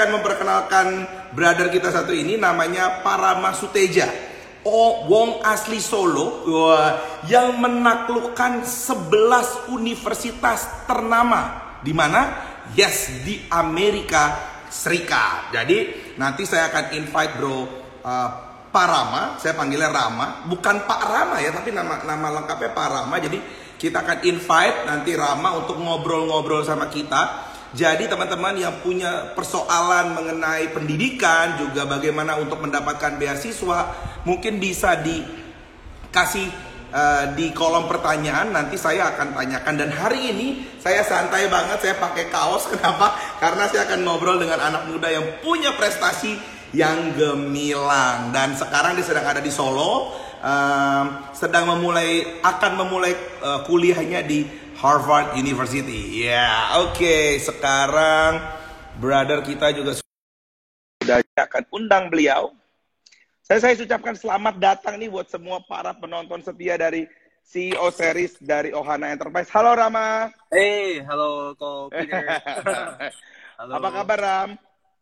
akan memperkenalkan brother kita satu ini namanya Parama Suteja. Oh, Wong asli Solo wah, yang menaklukkan 11 universitas ternama di mana? Yes, di Amerika Serikat. Jadi nanti saya akan invite bro uh, Pak saya panggilnya Rama, bukan Pak Rama ya, tapi nama nama lengkapnya Pak Rama. Jadi kita akan invite nanti Rama untuk ngobrol-ngobrol sama kita jadi teman-teman yang punya persoalan mengenai pendidikan juga bagaimana untuk mendapatkan beasiswa mungkin bisa dikasih uh, di kolom pertanyaan. Nanti saya akan tanyakan. Dan hari ini saya santai banget saya pakai kaos. Kenapa? Karena saya akan ngobrol dengan anak muda yang punya prestasi yang gemilang. Dan sekarang dia sedang ada di Solo uh, sedang memulai akan memulai uh, kuliahnya di Harvard University. Ya, yeah, oke. Okay. Sekarang brother kita juga sudah akan undang beliau. Saya saya ucapkan selamat datang nih buat semua para penonton setia dari CEO series dari Ohana Enterprise. Halo Rama. Hey, halo Ko Peter. halo. Apa kabar Ram?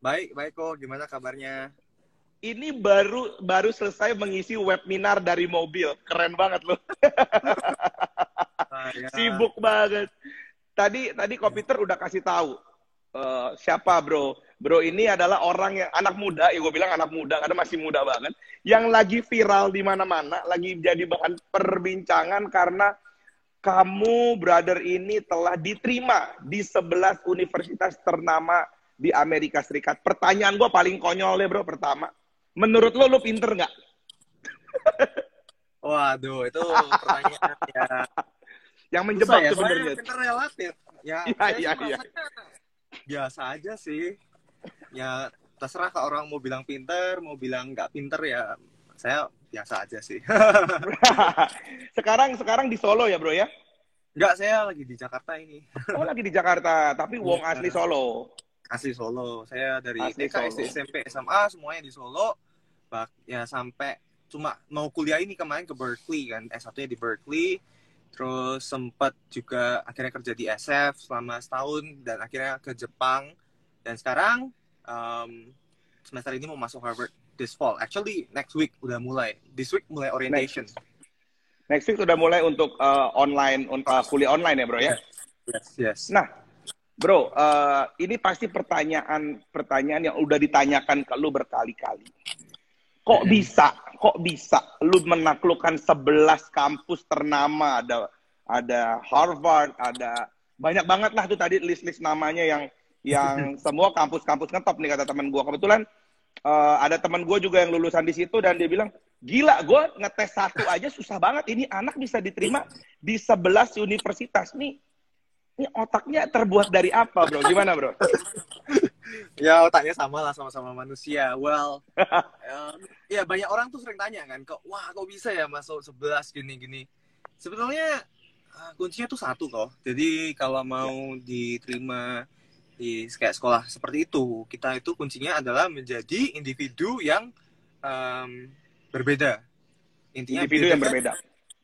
Baik, baik kok. Gimana kabarnya? Ini baru baru selesai mengisi webinar dari mobil. Keren banget loh. ya. Sibuk banget. Tadi tadi komputer udah kasih tahu uh, siapa bro. Bro ini adalah orang yang anak muda, ya gue bilang anak muda karena masih muda banget, yang lagi viral di mana-mana, lagi jadi bahan perbincangan karena kamu brother ini telah diterima di 11 universitas ternama di Amerika Serikat. Pertanyaan gue paling konyol deh bro pertama. Menurut lo lo pinter nggak? Waduh, itu pertanyaan ya yang menjebak ya, sebenarnya. Pinter relatif. Ya, ya, ya, ya. Biasa aja sih. Ya terserah kalau orang mau bilang pinter, mau bilang nggak pinter ya saya biasa aja sih. sekarang sekarang di Solo ya bro ya? Enggak, saya lagi di Jakarta ini. oh lagi di Jakarta, tapi wong ya, asli Solo. Asli Solo. Saya dari asli TK, SD, SMP, SMA semuanya di Solo. Bak ya sampai cuma mau kuliah ini kemarin ke Berkeley kan, S1-nya di Berkeley terus sempat juga akhirnya kerja di SF selama setahun dan akhirnya ke Jepang. Dan sekarang um, semester ini mau masuk Harvard this fall. Actually next week udah mulai. This week mulai orientation. Next, next week udah mulai untuk uh, online uh, kuliah online ya bro ya? Yes yes. Nah bro uh, ini pasti pertanyaan pertanyaan yang udah ditanyakan ke lu berkali-kali. Kok bisa kok bisa? Lu menaklukkan 11 kampus ternama. Ada ada Harvard ada banyak banget lah tuh tadi list-list namanya yang yang semua kampus-kampus kan top nih kata teman gua. Kebetulan uh, ada teman gua juga yang lulusan di situ dan dia bilang gila gua ngetes satu aja susah banget. Ini anak bisa diterima di 11 universitas. Nih ini otaknya terbuat dari apa bro? Gimana bro ya otaknya sama lah sama-sama manusia. Well, um, ya banyak orang tuh sering tanya kan, kok wah kok bisa ya masuk 11 gini-gini. Sebetulnya uh, kuncinya tuh satu kok. Jadi kalau mau diterima di kayak sekolah seperti itu, kita itu kuncinya adalah menjadi individu yang um, berbeda. Intinya individu yang berbeda.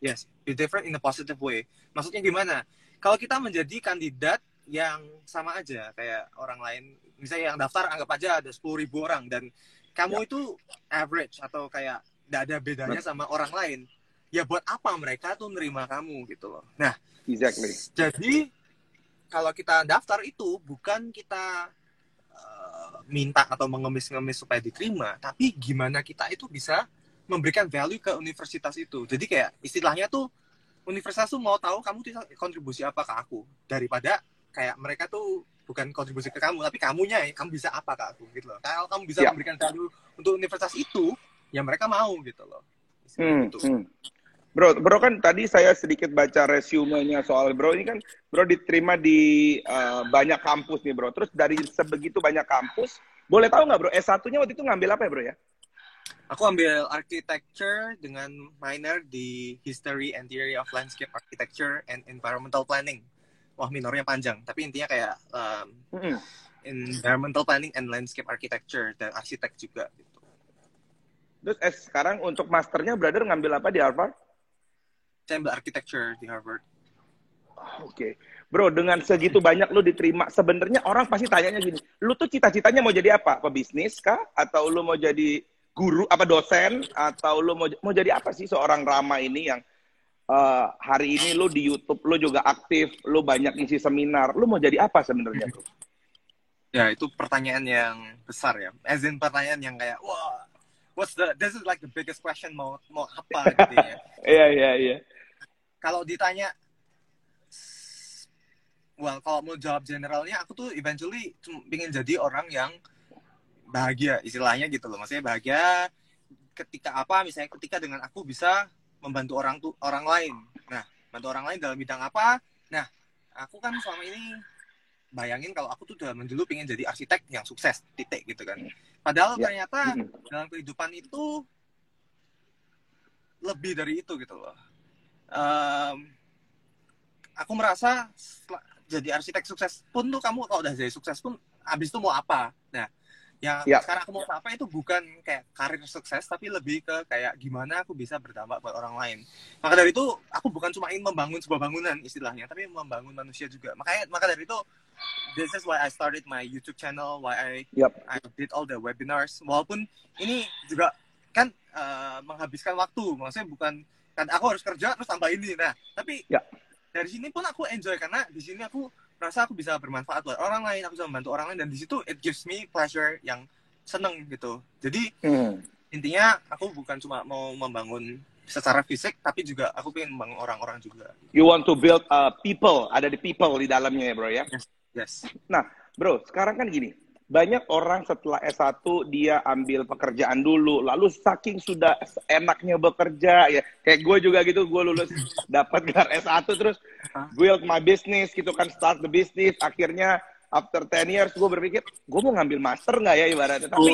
Yes, be different in a positive way. Maksudnya gimana? Kalau kita menjadi kandidat yang sama aja kayak orang lain. Misalnya yang daftar anggap aja ada sepuluh ribu orang dan kamu ya. itu average atau kayak tidak ada bedanya sama orang lain. Ya buat apa mereka tuh nerima kamu gitu loh. Nah exactly. jadi kalau kita daftar itu bukan kita uh, minta atau mengemis-ngemis supaya diterima tapi gimana kita itu bisa memberikan value ke universitas itu. Jadi kayak istilahnya tuh universitas tuh mau tahu kamu kontribusi apa ke aku daripada kayak mereka tuh bukan kontribusi ke kamu tapi kamunya ya kamu bisa apa ke aku gitu loh kalau kamu bisa ya. memberikan value untuk universitas itu ya mereka mau gitu loh hmm, gitu. hmm. Bro, bro kan tadi saya sedikit baca resumenya soal bro ini kan bro diterima di uh, banyak kampus nih bro. Terus dari sebegitu banyak kampus, boleh tahu nggak bro? S1-nya waktu itu ngambil apa ya bro ya? Aku ambil architecture dengan minor di history and theory of landscape architecture and environmental planning wah minornya panjang tapi intinya kayak um, mm-hmm. environmental planning and landscape architecture dan arsitek juga gitu. Terus eh, sekarang untuk masternya brother ngambil apa di Harvard? Saya ambil architecture di Harvard. Oke, okay. bro dengan segitu banyak lu diterima sebenarnya orang pasti tanyanya gini lu tuh cita-citanya mau jadi apa pebisnis kah atau lu mau jadi guru apa dosen atau lu mau mau jadi apa sih seorang Rama ini yang uh, hari ini lu di YouTube lu juga aktif lu banyak isi seminar. Lu mau jadi apa sebenarnya bro? Ya itu pertanyaan yang besar ya. As in pertanyaan yang kayak wah what's the this is like the biggest question mau mau apa gitu ya. Iya iya iya. Kalau ditanya well kalau mau jawab generalnya aku tuh eventually ingin jadi orang yang bahagia istilahnya gitu loh. Maksudnya bahagia ketika apa? Misalnya ketika dengan aku bisa membantu orang tuh orang lain. Nah bantu orang lain dalam bidang apa? Nah aku kan selama ini bayangin kalau aku tuh dalam dulu pengen jadi arsitek yang sukses titik gitu kan. Padahal ya. ternyata dalam kehidupan itu lebih dari itu gitu loh. Um, aku merasa jadi arsitek sukses pun tuh kamu kalau udah jadi sukses pun abis itu mau apa? Nah yang ya. sekarang aku mau apa itu bukan kayak karir sukses tapi lebih ke kayak gimana aku bisa berdampak buat orang lain. Maka dari itu aku bukan cuma ingin membangun sebuah bangunan istilahnya tapi membangun manusia juga. Makanya maka dari itu this is why I started my YouTube channel why I yep. I did all the webinars. Walaupun ini juga kan uh, menghabiskan waktu. Maksudnya bukan kan aku harus kerja terus tambah ini nah tapi ya. dari sini pun aku enjoy karena di sini aku merasa aku bisa bermanfaat buat orang lain aku bisa membantu orang lain dan di situ it gives me pleasure yang seneng gitu jadi hmm. intinya aku bukan cuma mau membangun secara fisik tapi juga aku pengen membangun orang-orang juga you want to build uh, people ada di people di dalamnya ya bro ya yes, yes. nah bro sekarang kan gini banyak orang setelah S1 dia ambil pekerjaan dulu lalu saking sudah enaknya bekerja ya. Kayak gue juga gitu gue lulus dapat gelar S1 terus build my business gitu kan start the business. Akhirnya after 10 years gue berpikir gue mau ngambil master nggak ya ibaratnya? Tapi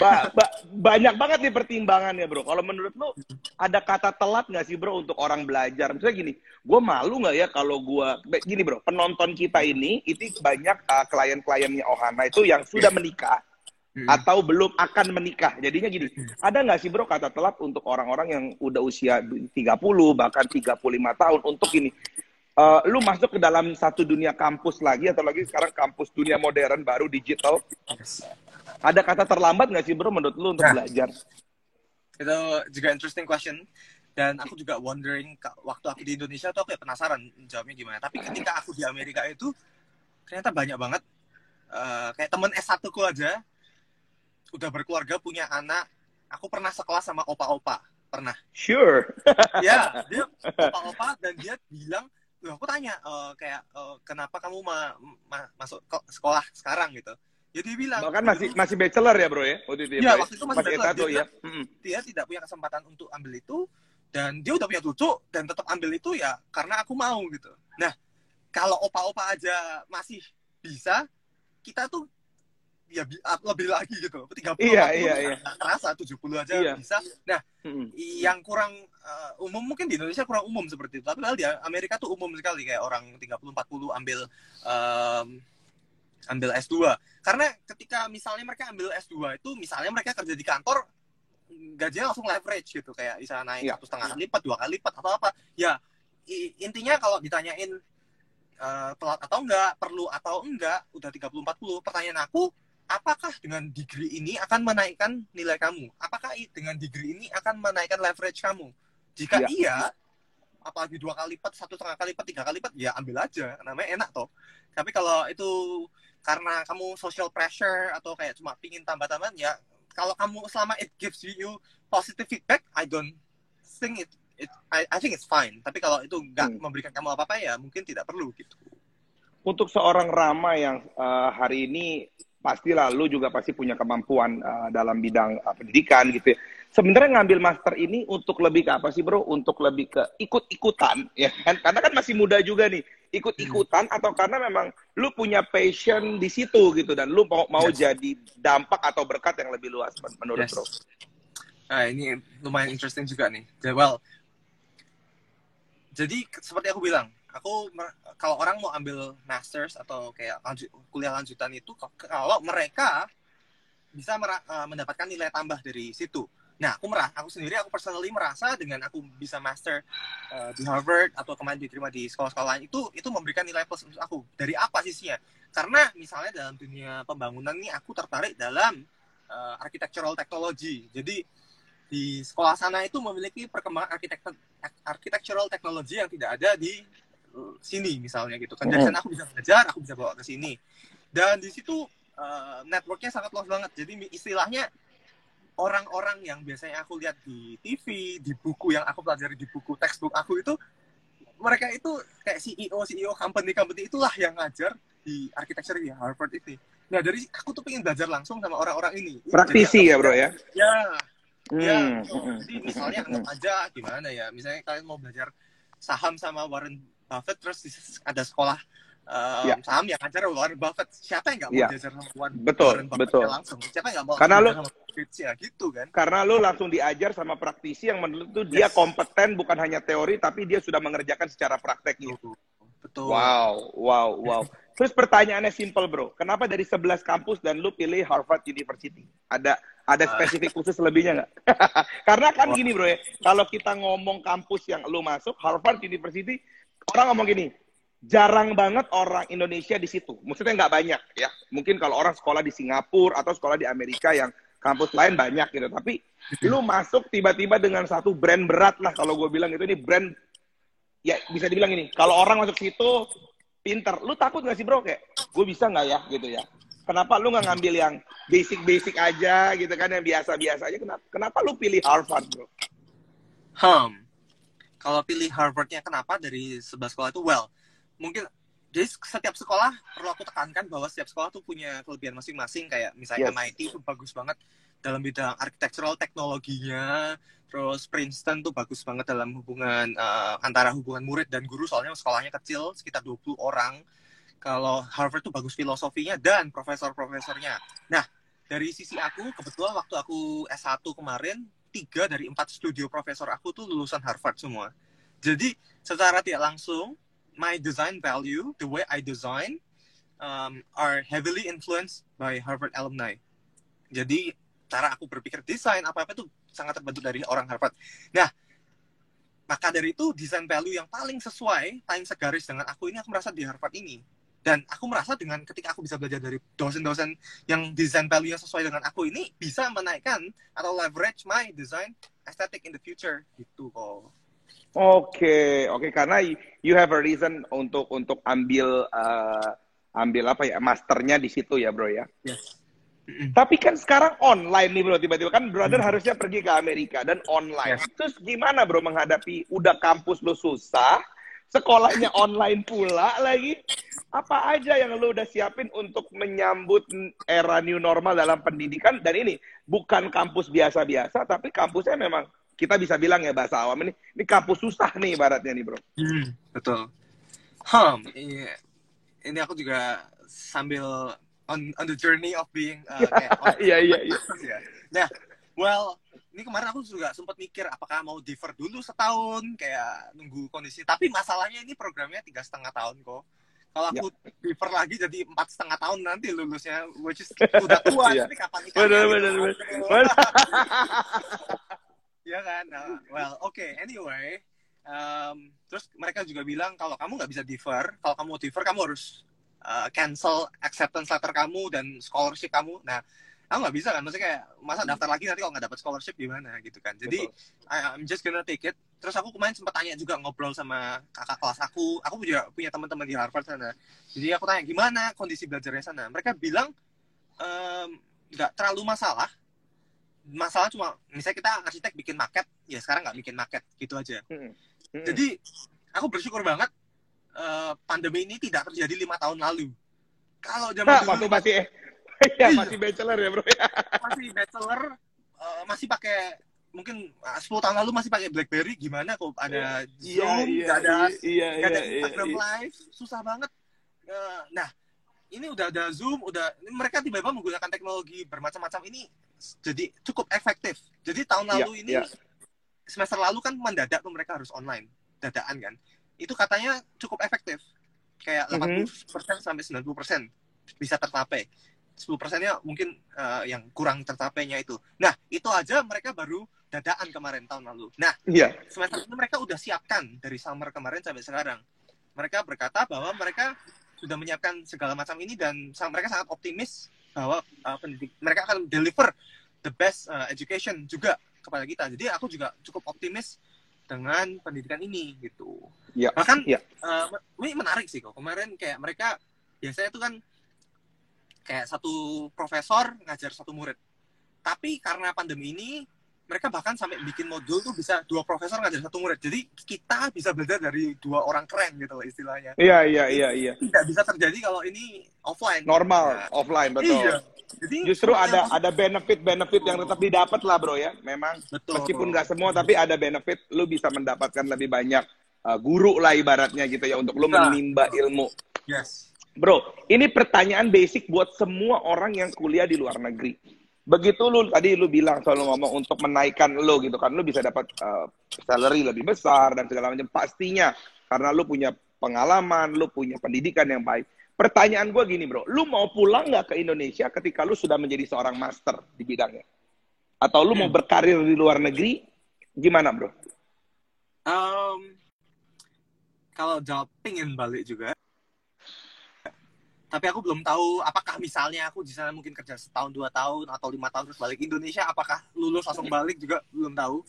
ba ba banyak banget nih pertimbangannya bro. Kalau menurut lo ada kata telat nggak sih bro untuk orang belajar? Misalnya gini gue malu nggak ya kalau gue gini bro penonton kita ini itu banyak uh, klien-kliennya Ohana itu yang sudah menikah hmm. atau belum akan menikah. Jadinya gini, ada nggak sih bro kata telat untuk orang-orang yang udah usia 30 bahkan 35 tahun untuk ini uh, lu masuk ke dalam satu dunia kampus lagi atau lagi sekarang kampus dunia modern baru digital? Ada kata terlambat nggak sih bro menurut lu untuk nah, belajar? Itu juga interesting question. Dan aku juga wondering waktu aku di Indonesia tuh aku kayak penasaran jawabnya gimana. Tapi ketika aku di Amerika itu ternyata banyak banget uh, kayak temen S1 ku aja udah berkeluarga punya anak. Aku pernah sekelas sama opa-opa. Pernah. Sure. Ya dia opa-opa dan dia bilang aku tanya uh, kayak uh, kenapa kamu ma ma masuk ke sekolah sekarang gitu? Jadi ya, bilang bahkan masih masih bachelor ya bro ya? Waktu itu ya, ya waktu itu masih, masih bachelor. Dia, ya? dia tidak punya kesempatan untuk ambil itu dan dia udah punya cucu dan tetap ambil itu ya karena aku mau gitu. Nah kalau opa-opa aja masih bisa kita tuh ya lebih lagi gitu 30 iya, iya, iya. terasa 70 aja iya. bisa. Nah hmm. yang kurang uh, umum mungkin di Indonesia kurang umum seperti itu tapi di Amerika tuh umum sekali kayak orang 30 40 ambil um, ambil S2 karena ketika misalnya mereka ambil S2 itu misalnya mereka kerja di kantor gajinya langsung leverage gitu kayak bisa naik iya. satu setengah lipat dua kali lipat atau apa ya intinya kalau ditanyain uh, telat atau enggak perlu atau enggak udah 30 40 pertanyaan aku apakah dengan degree ini akan menaikkan nilai kamu? Apakah dengan degree ini akan menaikkan leverage kamu? Jika ya. iya, apalagi dua kali lipat, satu setengah kali lipat, tiga kali lipat, ya ambil aja. Namanya enak toh. Tapi kalau itu karena kamu social pressure atau kayak cuma pingin tambah-tambahan, ya kalau kamu selama it gives you positive feedback, I don't think it, it I, I think it's fine. Tapi kalau itu nggak hmm. memberikan kamu apa-apa ya mungkin tidak perlu gitu. Untuk seorang Rama yang uh, hari ini pastilah lu juga pasti punya kemampuan uh, dalam bidang uh, pendidikan gitu ya. Sebenarnya ngambil master ini untuk lebih ke apa sih bro? Untuk lebih ke ikut-ikutan ya kan? Karena kan masih muda juga nih. Ikut-ikutan atau karena memang lu punya passion di situ gitu dan lu mau mau yes. jadi dampak atau berkat yang lebih luas menurut yes. bro. Nah, ini lumayan interesting juga nih. Well, jadi seperti aku bilang, aku kalau orang mau ambil masters atau kayak lanjut, kuliah lanjutan itu kalau mereka bisa uh, mendapatkan nilai tambah dari situ Nah, aku merah, aku sendiri, aku personally merasa dengan aku bisa master uh, di Harvard atau kemarin diterima di sekolah-sekolah lain itu itu memberikan nilai plus untuk aku. Dari apa sisinya? Karena misalnya dalam dunia pembangunan ini aku tertarik dalam uh, architectural technology. Jadi di sekolah sana itu memiliki perkembangan architectural architectural technology yang tidak ada di sini misalnya gitu kan. Dari sana aku bisa belajar, aku bisa bawa ke sini. Dan di situ uh, networknya sangat luas banget. Jadi istilahnya orang-orang yang biasanya aku lihat di TV, di buku yang aku pelajari di buku textbook aku itu mereka itu kayak CEO CEO company company itulah yang ngajar di architecture di Harvard ini. Nah dari aku tuh pengen belajar langsung sama orang-orang ini. Praktisi ya bro ya? Ya, hmm. ya. Hmm. Jadi misalnya anggap aja gimana ya, misalnya kalian mau belajar saham sama Warren Buffett terus ada sekolah uh, ya. saham yang ngajar Warren Buffett. Siapa yang nggak mau ya. belajar sama Warren, betul, Warren Buffett betul. langsung? Siapa yang nggak mau Karena lu, sama Buffett ya gitu kan? Karena lu langsung diajar sama praktisi yang menurut tuh dia Yes. kompeten bukan hanya teori tapi dia sudah mengerjakan secara prakteknya. Betul. Wow, wow, wow. Terus pertanyaannya simple bro, kenapa dari 11 kampus dan lu pilih Harvard University? Ada ada spesifik khusus lebihnya nggak? Karena kan gini bro ya, kalau kita ngomong kampus yang lu masuk Harvard University, orang ngomong gini, jarang banget orang Indonesia di situ. Maksudnya nggak banyak ya. Mungkin kalau orang sekolah di Singapura atau sekolah di Amerika yang kampus lain banyak gitu. Tapi lu masuk tiba-tiba dengan satu brand berat lah kalau gue bilang itu ini brand ya bisa dibilang ini. Kalau orang masuk situ pinter, lu takut nggak sih bro kayak gue bisa nggak ya gitu ya? Kenapa lu nggak ngambil yang basic-basic aja gitu kan yang biasa-biasa aja? Kenapa, kenapa lu pilih Harvard bro? Hmm. Kalau pilih Harvardnya kenapa dari sebelah sekolah itu? Well, mungkin jadi setiap sekolah perlu aku tekankan bahwa setiap sekolah tuh punya kelebihan masing-masing. Kayak misalnya Yes. MIT itu bagus banget dalam bidang architectural teknologinya terus Princeton tuh bagus banget dalam hubungan eh, antara hubungan murid dan guru. Soalnya sekolahnya kecil sekitar 20 orang. Kalau Harvard tuh bagus filosofinya dan profesor-profesornya. Nah dari sisi aku kebetulan waktu aku S1 kemarin tiga dari empat studio profesor aku tuh lulusan Harvard semua. Jadi secara tidak langsung my design value, the way I design, um, are heavily influenced by Harvard alumni. Jadi cara aku berpikir desain apa apa itu sangat terbentuk dari orang Harvard. Nah, maka dari itu desain value yang paling sesuai, paling segaris dengan aku ini aku merasa di Harvard ini. Dan aku merasa dengan ketika aku bisa belajar dari dosen-dosen yang desain value yang sesuai dengan aku ini bisa menaikkan atau leverage my design aesthetic in the future gitu kok. Oke, oke karena you have a reason untuk untuk ambil uh, ambil apa ya masternya di situ ya bro ya. Yes. Tapi kan sekarang online nih bro, tiba-tiba kan brother harusnya pergi ke Amerika dan online. Yes. Terus gimana bro menghadapi udah kampus lu susah, sekolahnya online pula lagi. Apa aja yang lu udah siapin untuk menyambut era new normal dalam pendidikan dan ini bukan kampus biasa-biasa tapi kampusnya memang kita bisa bilang ya bahasa awam ini ini kampus susah nih ibaratnya nih bro. Hmm, betul. Hmm, ini, ini aku juga sambil on on the journey of being uh, on- Iya iya iya. ya. Nah, well, ini kemarin aku juga sempat mikir apakah mau defer dulu setahun kayak nunggu kondisi. Tapi masalahnya ini programnya tiga setengah tahun kok. Kalau aku defer lagi jadi empat setengah tahun nanti lulusnya, which is udah tua. Iya. Nanti kapan nikah? Bener bener bener. Bener. ya kan? Nah, well oke anyway um, terus mereka juga bilang kalau kamu nggak bisa defer kalau kamu mau defer kamu harus uh, cancel acceptance letter kamu dan scholarship kamu. Nah aku nggak bisa kan? Maksudnya kayak masa daftar lagi nanti kalau nggak dapat scholarship gimana gitu kan? Jadi I, I'm just gonna take it. Terus aku kemarin sempat tanya juga ngobrol sama kakak kelas aku. Aku juga punya teman-teman di Harvard sana. Jadi aku tanya gimana kondisi belajarnya sana? Mereka bilang em, nggak terlalu masalah masalah cuma misalnya kita arsitek bikin maket ya sekarang nggak bikin maket gitu aja Hmm. Hmm. jadi aku bersyukur banget eh, pandemi ini tidak terjadi lima tahun lalu kalau zaman Nah, dulu waktu masih ya Iya. masih bachelor ya bro ya. masih bachelor eh, masih pakai mungkin eh, 10 tahun lalu masih pakai BlackBerry gimana kok ada Zoom nggak ada iya nggak ada iya, Instagram iya. Live susah banget Eh, nah ini udah ada Zoom udah mereka tiba-tiba menggunakan teknologi bermacam-macam ini jadi cukup efektif jadi tahun Iya, lalu ini iya. semester lalu kan mendadak tuh mereka harus online dadaan kan itu katanya cukup efektif kayak Mhm. 80% sampai 90% bisa tercapai 10 persennya mungkin uh, yang kurang tercapainya itu. Nah, itu aja mereka baru dadaan kemarin tahun lalu. Nah, Iya. semester ini mereka udah siapkan dari summer kemarin sampai sekarang. Mereka berkata bahwa mereka sudah menyiapkan segala macam ini dan mereka sangat optimis bahwa uh, pendidik mereka akan deliver the best uh, education juga kepada kita. Jadi aku juga cukup optimis dengan pendidikan ini gitu. Iya. Bahkan Iya. uh, ini menarik sih kok. Kemarin kayak mereka biasanya itu kan kayak satu profesor ngajar satu murid. Tapi karena pandemi ini mereka bahkan sampai bikin modul tuh bisa dua profesor ngajar satu murid. Jadi kita bisa belajar dari dua orang keren gitu loh istilahnya. Iya, iya, iya, iya. Tidak bisa terjadi kalau ini offline. Normal, Nah, offline betul. Iya. Jadi Justru yang ada positif- ada benefit-benefit yang tetap didapat lah, Bro ya. Memang betul. meskipun nggak semua tapi ada benefit lu bisa mendapatkan lebih banyak uh, guru lah ibaratnya gitu ya untuk lu Bisa. menimba ilmu. Yes. Bro, ini pertanyaan basic buat semua orang yang kuliah di luar negeri. Begitu lu tadi lu bilang selalu ngomong untuk menaikkan lu gitu kan, lu bisa dapat uh, salary lebih besar dan segala macam pastinya karena lu punya pengalaman, lu punya pendidikan yang baik. Pertanyaan gue gini bro, lu mau pulang nggak ke Indonesia ketika lu sudah menjadi seorang master di bidangnya? Atau lu mau berkarir di luar negeri? Gimana bro? Um, kalau jawab pingin balik juga. Tapi aku belum tahu apakah misalnya aku di sana mungkin kerja setahun dua tahun atau lima tahun terus balik Indonesia, apakah lulus langsung balik juga belum tahu.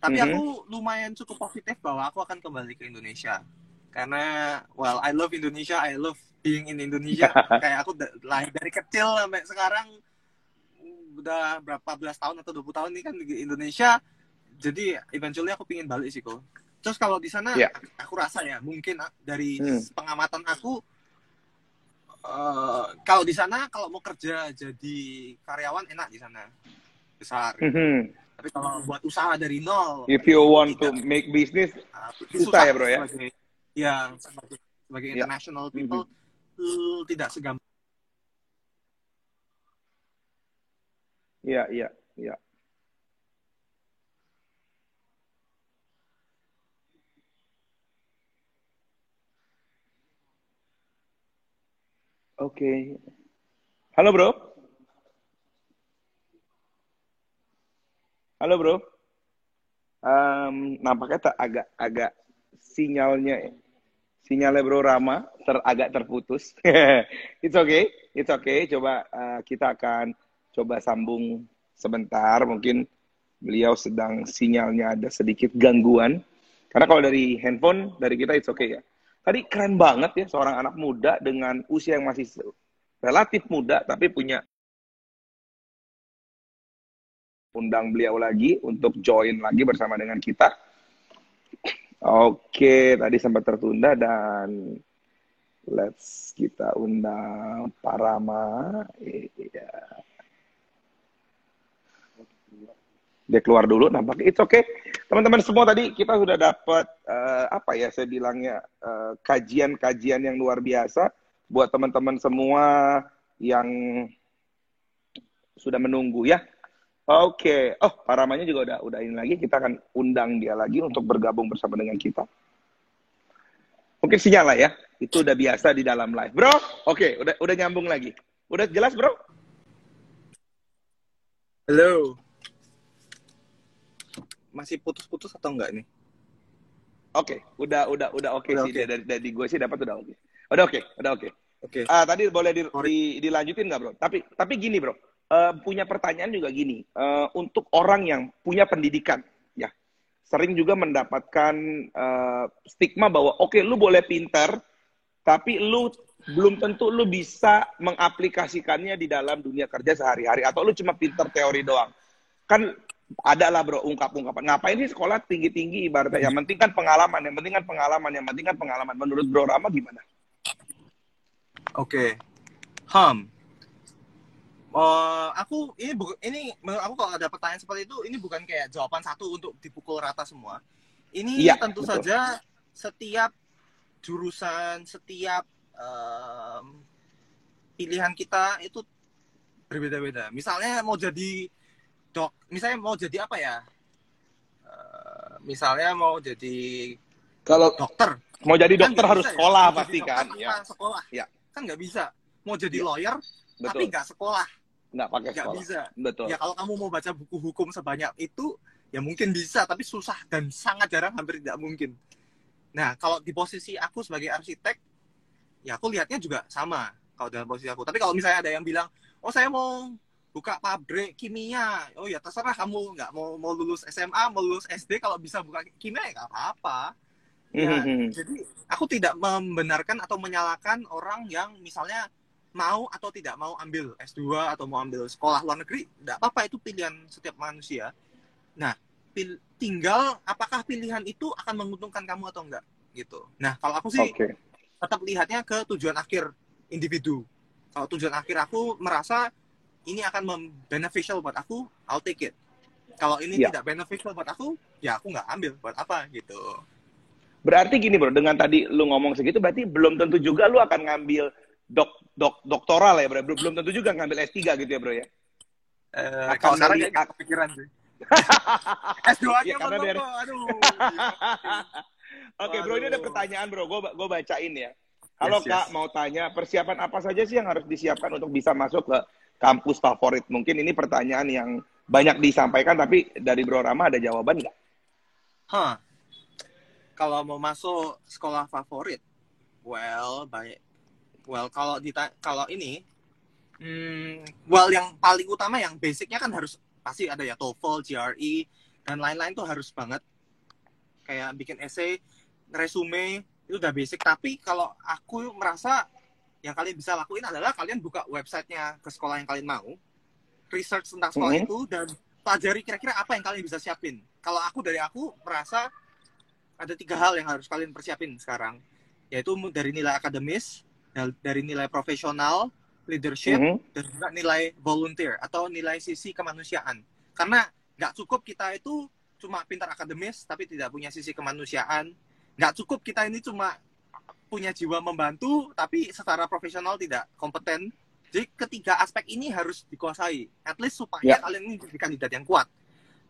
Tapi Mhm. aku lumayan cukup positif bahwa aku akan kembali ke Indonesia. Karena, well, I love Indonesia, I love being in Indonesia. Kayak aku lahir dari kecil sampai sekarang udah berapa belas tahun atau 20 tahun ini kan di Indonesia. Jadi eventually aku pingin balik sih kok. Terus kalau di sana Iya. aku rasa ya mungkin ah, dari Hmm. pengamatan aku eh, kalau di sana kalau mau kerja jadi karyawan enak di sana besar. Mhm. Tapi kalau buat usaha dari nol, If you want to tidak. make business, uh, susah ya, bro, ya? Sebagai, ya sebagai, sebagai Ya. international people uh, tidak segampang. Iya, iya, iya. Oke. Halo, Bro. Halo, Bro. Em, nampaknya tak agak agak sinyalnya sinyalnya Bro Rama ter, agak terputus. It's okay, it's okay. Coba eh, kita akan coba sambung sebentar. Mungkin beliau sedang sinyalnya ada sedikit gangguan. Karena kalau dari handphone dari kita it's okay ya. Tadi keren banget ya seorang anak muda dengan usia yang masih relatif muda tapi punya undang beliau lagi untuk join lagi bersama dengan kita. Oke, tadi sempat tertunda dan let's kita undang Pak Rama. Iya. Dia keluar dulu nampaknya. It's okay. Teman-teman semua tadi kita sudah dapat eh, apa ya saya bilangnya eh, kajian-kajian yang luar biasa buat teman-teman semua yang sudah menunggu ya. Oke, oh Pak Ramanya juga udah udah ini lagi. Kita akan undang dia lagi untuk bergabung bersama dengan kita. Mungkin sinyal lah ya. Itu udah biasa di dalam live, bro. Oke, udah udah nyambung lagi. Udah jelas, bro? Halo. Masih putus-putus atau enggak nih? Oke, udah udah udah oke Udah sih oke. dari dari gue sih dapat udah oke. Udah oke, udah oke. Oke. Ah, tadi boleh di, di- dilanjutin nggak bro? Tapi tapi gini bro, Eh, punya pertanyaan juga gini. Eh, untuk orang yang punya pendidikan, ya sering juga mendapatkan eh, stigma bahwa oke lu boleh pinter, tapi lu belum tentu lu bisa mengaplikasikannya di dalam dunia kerja sehari-hari atau lu cuma pinter teori doang. Kan ada lah bro ungkap-ungkapan. Ngapain sih sekolah tinggi-tinggi ibaratnya? Yang penting kan pengalaman, yang penting kan pengalaman, yang penting kan pengalaman. Menurut Bro Rama gimana? Oke. Ham. Eh, aku ini bu- ini menurut aku kalau ada pertanyaan seperti itu ini bukan kayak jawaban satu untuk dipukul rata semua. Ini Iya, tentu betul. saja setiap jurusan, setiap em, pilihan kita itu berbeda-beda. Misalnya mau jadi dok, misalnya mau jadi apa ya? Eh, misalnya mau jadi Kalau dokter, mau jadi Kan dokter nggak harus bisa ya. sekolah jadi pasti kan? Ya. sekolah Ya. kan nggak bisa mau jadi Ya. lawyer tapi Betul. nggak sekolah Nggak pakai nggak sekolah. bisa Betul. ya kalau kamu mau baca buku hukum sebanyak itu ya mungkin bisa tapi susah dan sangat jarang hampir tidak mungkin nah kalau di posisi aku sebagai arsitek ya aku lihatnya juga sama kalau dalam posisi aku tapi kalau misalnya ada yang bilang oh saya mau buka pabrik kimia oh ya terserah kamu nggak mau mau lulus SMA mau lulus SD kalau bisa buka kimia ya nggak apa-apa Ya, Mhm. jadi aku tidak membenarkan atau menyalahkan orang yang misalnya mau atau tidak mau ambil S2 atau mau ambil sekolah luar negeri, tidak apa-apa itu pilihan setiap manusia. Nah, pil- tinggal apakah pilihan itu akan menguntungkan kamu atau enggak gitu. Nah, kalau aku sih Oke. tetap lihatnya ke tujuan akhir individu. Kalau tujuan akhir aku merasa ini akan beneficial buat aku, I'll take it. Kalau ini Ya. tidak beneficial buat aku, ya aku nggak ambil buat apa gitu. Berarti gini bro, dengan tadi lu ngomong segitu, berarti belum tentu juga lu akan ngambil dok dok doktoral ya bro. Belum belum tentu juga ngambil S3 gitu ya bro ya. Eh, Akan kalau sekarang nggak kepikiran sih. S2-nya Ya, karena dari- Bro. aduh. Oke bro, ini ada pertanyaan bro, gue gue bacain ya. Halo Yes, kak, yes. mau tanya persiapan apa saja sih yang harus disiapkan untuk bisa masuk ke kampus favorit? Mungkin ini pertanyaan yang banyak disampaikan, tapi dari Bro Rama ada jawaban nggak? Hah. Kalau mau masuk sekolah favorit, well, baik. Well, kalau dita kalau ini, hmm, well yang paling utama yang basicnya kan harus pasti ada ya TOEFL, GRE, dan lain-lain tuh harus banget. Kayak bikin essay, resume, itu udah basic. Tapi kalau aku merasa yang kalian bisa lakuin adalah kalian buka websitenya ke sekolah yang kalian mau, research tentang sekolah Mhm. itu, dan pelajari kira-kira apa yang kalian bisa siapin. Kalau aku dari aku merasa ada tiga hal yang harus kalian persiapin sekarang, yaitu dari nilai akademis, dari nilai profesional, leadership, Mhm. dan juga nilai volunteer atau nilai sisi kemanusiaan. Karena nggak cukup kita itu cuma pintar akademis tapi tidak punya sisi kemanusiaan. Nggak cukup kita ini cuma punya jiwa membantu tapi secara profesional tidak kompeten. Jadi ketiga aspek ini harus dikuasai. At least supaya Ya. kalian ini jadi kandidat yang kuat.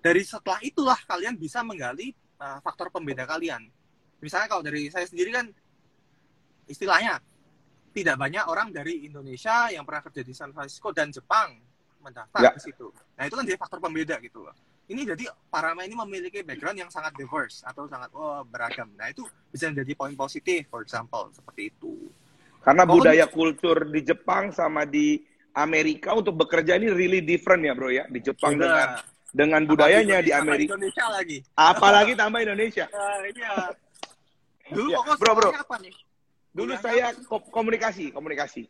Dari setelah itulah kalian bisa menggali uh, faktor pembeda kalian. Misalnya kalau dari saya sendiri kan istilahnya tidak banyak orang dari Indonesia yang pernah kerja di San Francisco dan Jepang mendaftar Ya. ke situ. Nah itu kan jadi faktor pembeda gitu loh. Ini jadi Parama ini memiliki background yang sangat diverse atau sangat oh, beragam. Nah itu bisa menjadi poin positif, for example seperti itu. Karena Pokoknya- budaya kultur di Jepang sama di Amerika untuk bekerja ini really different ya bro ya. Di Jepang Beda. dengan dengan budayanya di Amerika, Indonesia lagi. apalagi tambah Indonesia. Iya. Dulu Ya, bro, bro. apa nih? Dulu saya apa? ko- komunikasi, komunikasi.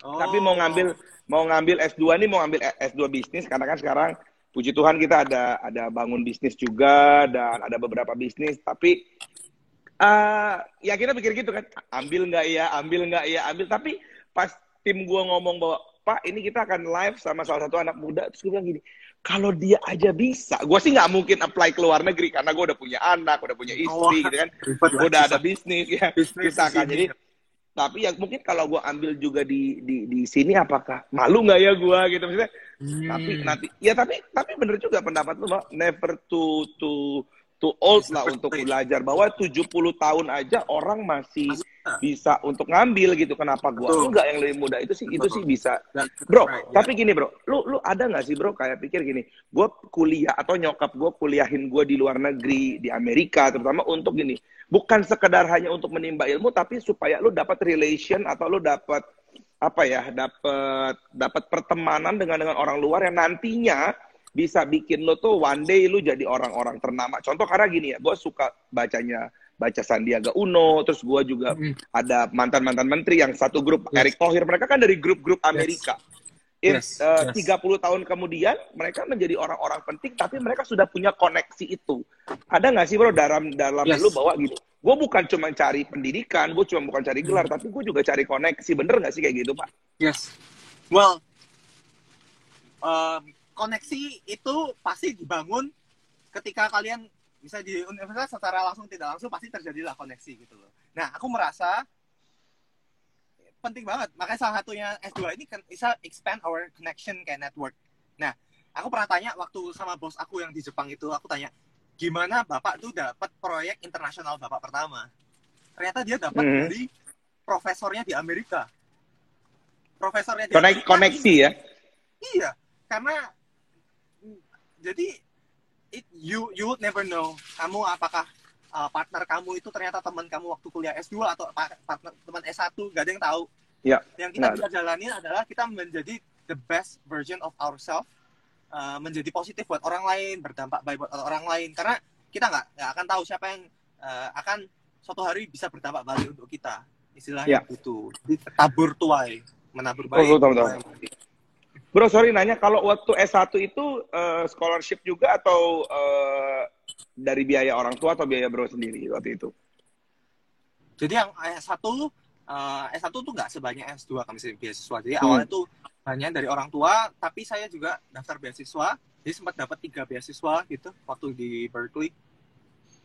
Oh. Tapi mau ngambil mau ngambil S2 nih mau ngambil S2 bisnis karena kan sekarang puji Tuhan kita ada ada bangun bisnis juga dan ada beberapa bisnis tapi eh ya kita pikir gitu kan ambil nggak ya ambil nggak ya ambil. Tapi pas tim gua ngomong bahwa Pak ini kita akan live sama salah satu anak muda terus gue bilang gini kalau dia aja bisa. Gua sih nggak mungkin apply ke luar negeri karena gua udah punya anak udah punya istri Oh, gitu kan. Udah ada bisnis ya. Bisnis bisa di kan sini. jadi tapi ya mungkin kalau gue ambil juga di di di sini apakah malu nggak ya gue gitu? Maksudnya Hmm. tapi nanti ya tapi tapi bener juga pendapat lu bahwa never to to to old lah untuk belajar. Bahwa 70 tahun aja orang masih Masih bisa. bisa untuk ngambil gitu kenapa gua Betul. enggak yang lebih muda itu sih itu Betul. sih bisa bro right, ya. tapi gini bro lu lu ada nggak sih bro kayak pikir gini gue kuliah atau nyokap gue kuliahin gue di luar negeri di Amerika terutama untuk gini bukan sekedar hanya untuk menimba ilmu tapi supaya lu dapat relation atau lu dapat apa ya dapat dapat pertemanan dengan dengan orang luar yang nantinya bisa bikin lo tuh one day lu jadi orang-orang ternama contoh karena gini ya gue suka bacanya baca Sandiaga Uno terus gue juga Hmm. ada mantan-mantan menteri yang satu grup Yes. Erick Thohir mereka kan dari grup-grup Amerika. If, Yes, uh, yes. 30 tahun kemudian mereka menjadi orang-orang penting tapi mereka sudah punya koneksi itu. Ada nggak sih bro dalam dalam Yes. lu bahwa gitu? Gue bukan cuma cari pendidikan, gue cuma bukan cari gelar, tapi gue juga cari koneksi. Bener nggak sih kayak gitu pak? Yes. Well, um, koneksi itu pasti dibangun ketika kalian bisa di universitas secara langsung tidak langsung pasti terjadilah koneksi gitu loh. Nah, aku merasa penting banget. Makanya salah satunya S2 ini kan bisa expand our connection kayak network. Nah, aku pernah tanya waktu sama bos aku yang di Jepang itu, aku tanya, gimana Bapak tuh dapat proyek internasional Bapak pertama? Ternyata dia dapat Mhm. dari profesornya di Amerika. profesornya dia Konek, koneksi ya. Iya, karena jadi it, you you would never know kamu apakah uh, partner kamu itu ternyata teman kamu waktu kuliah S2 atau pa- partner teman S1 gak ada yang tahu. Ya, Yang kita benar. bisa jalanin adalah kita menjadi the best version of ourselves, uh, menjadi positif buat orang lain, berdampak baik buat orang lain. Karena kita nggak nggak akan tahu siapa yang uh, akan suatu hari bisa berdampak balik untuk kita. Istilahnya Ya. gitu. Jadi tabur tuai, menabur Oh, baik. betul, betul. Bro, sorry nanya, kalau waktu S1 itu eh, scholarship juga atau eh, dari biaya orang tua atau biaya bro sendiri waktu itu? Jadi yang S1 eh, S1 tuh nggak sebanyak S2 kami sih beasiswa. Jadi Hmm. awalnya tuh hanya dari orang tua, tapi saya juga daftar beasiswa. Jadi sempat dapat tiga beasiswa gitu waktu di Berkeley.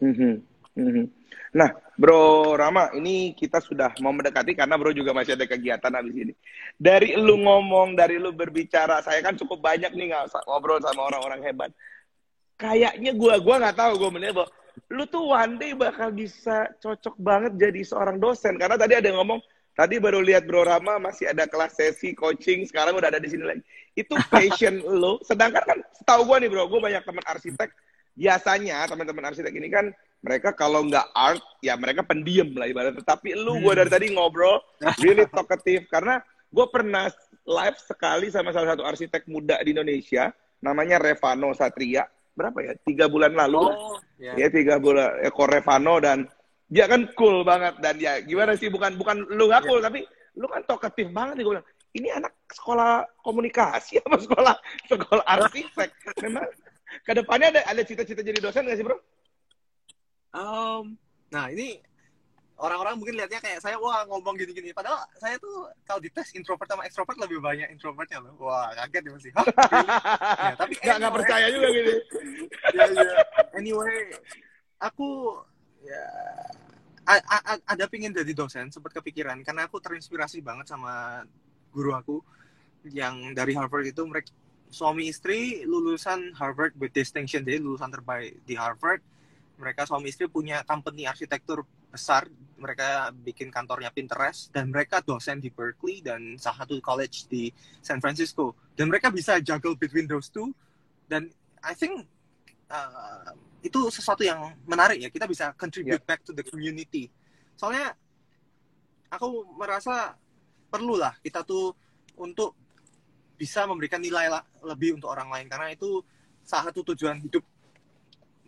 Mhm, mhm. Nah, Bro Rama, ini kita sudah mau mendekati karena Bro juga masih ada kegiatan habis ini. Dari lu ngomong, dari lu berbicara, saya kan cukup banyak nih ngobrol sama orang-orang hebat. Kayaknya gua gua nggak tahu gua melihat bahwa lu tuh one day bakal bisa cocok banget jadi seorang dosen. Karena tadi ada yang ngomong tadi baru lihat Bro Rama masih ada kelas sesi coaching sekarang udah ada di sini lagi. Itu passion lo sedangkan kan setahu gua nih bro gua banyak teman arsitek. Biasanya teman-teman arsitek ini kan mereka kalau nggak art ya mereka pendiam lah ibaratnya. Tapi lu gua dari tadi ngobrol really talkative. Karena gue pernah live sekali sama salah satu arsitek muda di Indonesia namanya Revano Satria. Berapa ya? Tiga bulan lalu. Oh, ya. ya tiga bulan. Eko Revano dan dia kan cool banget. Dan ya gimana sih bukan bukan lu nggak cool tapi lu kan talkative banget gue bilang. Ini anak sekolah komunikasi apa sekolah sekolah arsitek? Memang ke depannya ada ada cita-cita jadi dosen nggak sih bro? Um, nah ini orang-orang mungkin lihatnya kayak saya wah ngomong gini-gini. Padahal saya tuh kalau dites introvert sama extrovert lebih banyak introvertnya loh. Wah kaget nih masih. Hah, ya, tapi Nggak nggak anyway, percaya juga gitu. ya, ya. Anyway, aku ya a- a- a- ada pingin jadi dosen sempat kepikiran karena aku terinspirasi banget sama guru aku yang dari Harvard itu mereka suami istri lulusan Harvard with distinction jadi lulusan terbaik di Harvard mereka suami istri punya company arsitektur besar mereka bikin kantornya Pinterest dan mereka dosen di Berkeley dan salah satu college di San Francisco. Dan mereka bisa juggle between those two dan I think uh, itu sesuatu yang menarik ya kita bisa contribute back to the community. Soalnya aku merasa perlulah kita tuh untuk bisa memberikan nilai la- lebih untuk orang lain. Karena itu salah satu tujuan hidup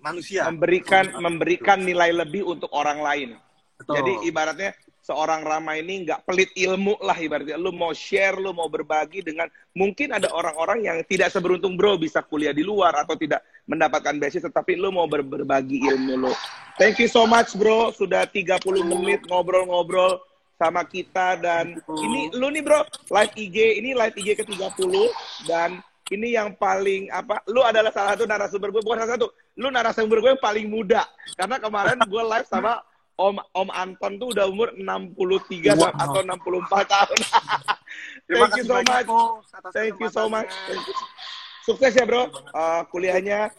manusia memberikan memberikan nilai lebih untuk orang lain. Betul. Jadi ibaratnya seorang Rama ini nggak pelit ilmu lah ibaratnya. Lu mau share, lu mau berbagi dengan mungkin ada orang-orang yang tidak seberuntung bro bisa kuliah di luar atau tidak mendapatkan beasiswa tapi lu mau ber- berbagi ilmu lu. Thank you so much bro, sudah 30 menit ngobrol-ngobrol sama kita dan ini lu nih bro, live IG, ini live IG ke-30 dan ini yang paling apa? Lu adalah salah satu narasumber gue, bukan salah satu. Lu narasumber gue yang paling muda. Karena kemarin gue live sama Om Om Anton tuh udah umur 63 Wow. atau 64 tahun. Thank you so much. Thank you so much. kesempatannya. Thank you. Sukses ya, Bro. Uh, kuliahnya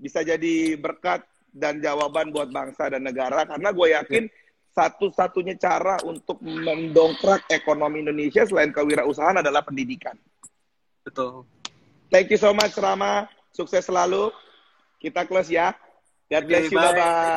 bisa jadi berkat dan jawaban buat bangsa dan negara karena gue yakin satu-satunya cara untuk mendongkrak ekonomi Indonesia selain kewirausahaan adalah pendidikan. Betul. Thank you so much Rama. Sukses selalu. Kita close ya. God bless you. bye. Bye-bye.